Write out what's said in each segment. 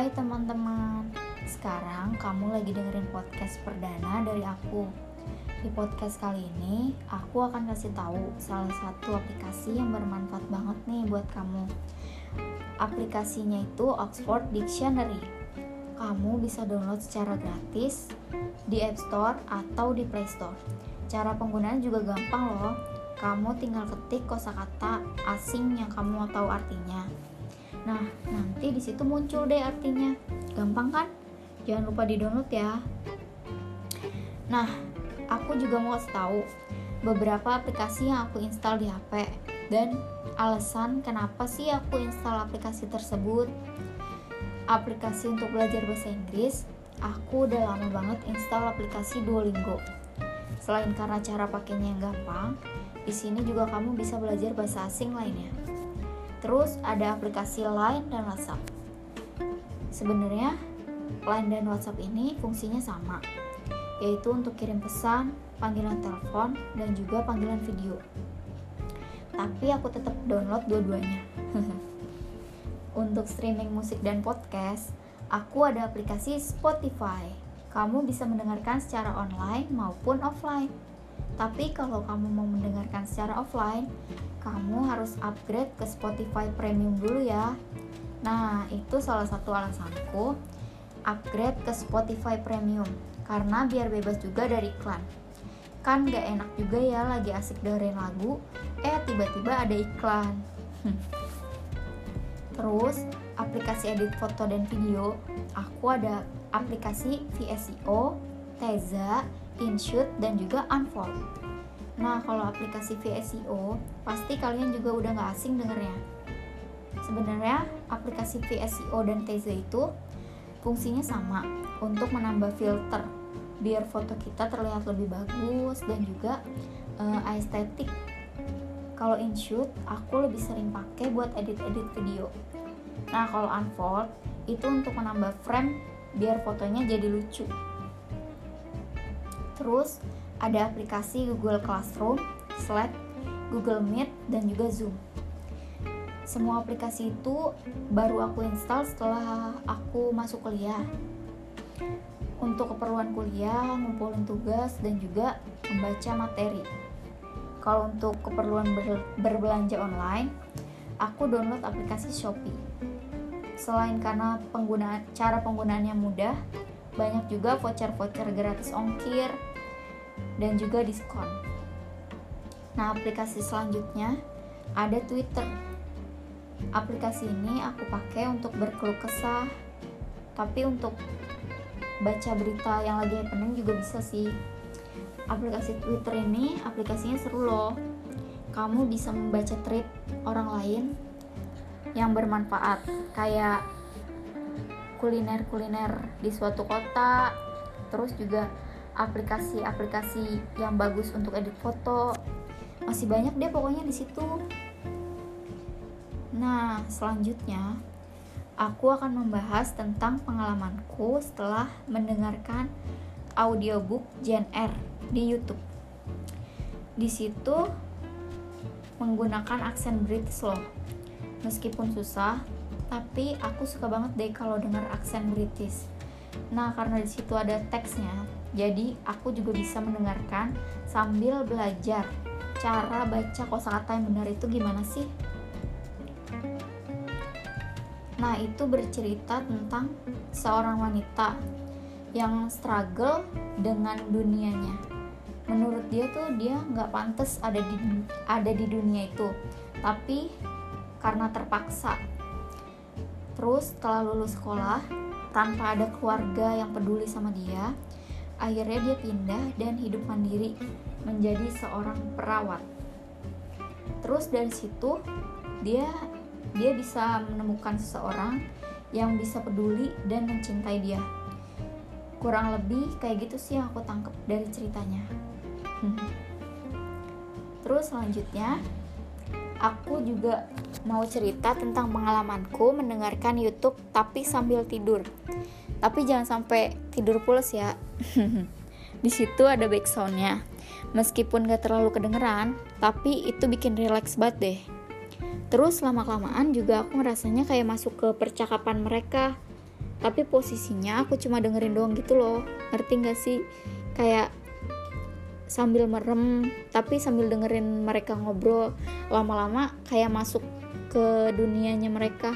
Hai teman-teman, sekarang kamu lagi dengerin podcast perdana dari aku. Di podcast kali ini, aku akan kasih tahu salah satu aplikasi yang bermanfaat banget nih buat kamu. Aplikasinya itu Oxford Dictionary. Kamu bisa download secara gratis di App Store atau di Play Store. Cara penggunaan juga gampang loh. Kamu tinggal ketik kosakata asing yang kamu mau tahu artinya. Nah, nanti di situ muncul deh artinya. Gampang kan? Jangan lupa di-download ya. Nah, aku juga mau kasih tahu beberapa aplikasi yang aku install di HP dan alasan kenapa sih aku install aplikasi tersebut. Aplikasi untuk belajar bahasa Inggris, aku udah lama banget install aplikasi Duolingo. Selain karena cara pakainya yang gampang, di sini juga kamu bisa belajar bahasa asing lainnya. Terus ada aplikasi Line dan WhatsApp. Sebenarnya Line dan WhatsApp ini fungsinya sama, yaitu untuk kirim pesan, panggilan telepon, dan juga panggilan video. Tapi aku tetap download dua-duanya. untuk streaming musik dan podcast, aku ada aplikasi Spotify. Kamu bisa mendengarkan secara online maupun offline. Tapi kalau kamu mau mendengarkan secara offline, kamu harus upgrade ke Spotify Premium dulu ya. Nah, itu salah satu alasanku upgrade ke Spotify Premium karena biar bebas juga dari iklan. Kan gak enak juga ya lagi asik dengerin lagu, eh tiba-tiba ada iklan. Terus, aplikasi edit foto dan video, aku ada aplikasi VSCO, Teza, InShoot, dan juga Unfold. Nah, kalau aplikasi VSCO, pasti kalian juga udah gak asing dengernya. Sebenarnya, aplikasi VSCO dan Teza itu fungsinya sama untuk menambah filter biar foto kita terlihat lebih bagus dan juga uh, estetik. Kalau InShoot, aku lebih sering pakai buat edit-edit video. Nah, kalau Unfold itu untuk menambah frame biar fotonya jadi lucu. Terus ada aplikasi Google Classroom, Slack, Google Meet, dan juga Zoom. Semua aplikasi itu baru aku install setelah aku masuk kuliah. Untuk keperluan kuliah, ngumpulin tugas, dan juga membaca materi. Kalau untuk keperluan ber berbelanja online, aku download aplikasi Shopee. Selain karena penggunaan cara penggunaannya mudah, banyak juga voucher-voucher gratis ongkir dan juga diskon. Nah, aplikasi selanjutnya ada Twitter. Aplikasi ini aku pakai untuk berkeluh kesah, tapi untuk baca berita yang lagi happening juga bisa sih. Aplikasi Twitter ini aplikasinya seru loh. Kamu bisa membaca tweet orang lain yang bermanfaat kayak kuliner-kuliner di suatu kota, terus juga aplikasi-aplikasi yang bagus untuk edit foto. Masih banyak deh pokoknya di situ. Nah, selanjutnya aku akan membahas tentang pengalamanku setelah mendengarkan audiobook Gen R di YouTube. Di situ menggunakan aksen British loh. Meskipun susah, tapi aku suka banget deh kalau dengar aksen British. Nah, karena di situ ada teksnya, jadi aku juga bisa mendengarkan sambil belajar cara baca kosakata yang benar itu gimana sih? Nah, itu bercerita tentang seorang wanita yang struggle dengan dunianya. Menurut dia tuh dia nggak pantas ada di ada di dunia itu, tapi karena terpaksa. Terus setelah lulus sekolah, tanpa ada keluarga yang peduli sama dia, akhirnya dia pindah dan hidup mandiri menjadi seorang perawat. Terus dari situ dia dia bisa menemukan seseorang yang bisa peduli dan mencintai dia. Kurang lebih kayak gitu sih yang aku tangkap dari ceritanya. Terus selanjutnya aku juga mau cerita tentang pengalamanku mendengarkan YouTube tapi sambil tidur. Tapi jangan sampai tidur pulas ya. Di situ ada backsoundnya. Meskipun gak terlalu kedengeran, tapi itu bikin relax banget deh. Terus lama-kelamaan juga aku ngerasanya kayak masuk ke percakapan mereka. tapi posisinya aku cuma dengerin doang gitu loh ngerti gak sih kayak sambil merem tapi sambil dengerin mereka ngobrol lama-lama kayak masuk ke dunianya mereka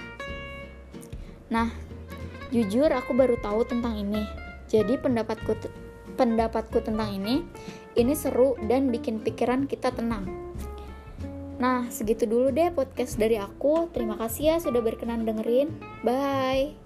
nah jujur aku baru tahu tentang ini jadi pendapatku pendapatku tentang ini ini seru dan bikin pikiran kita tenang Nah, segitu dulu deh podcast dari aku. Terima kasih ya sudah berkenan dengerin. Bye.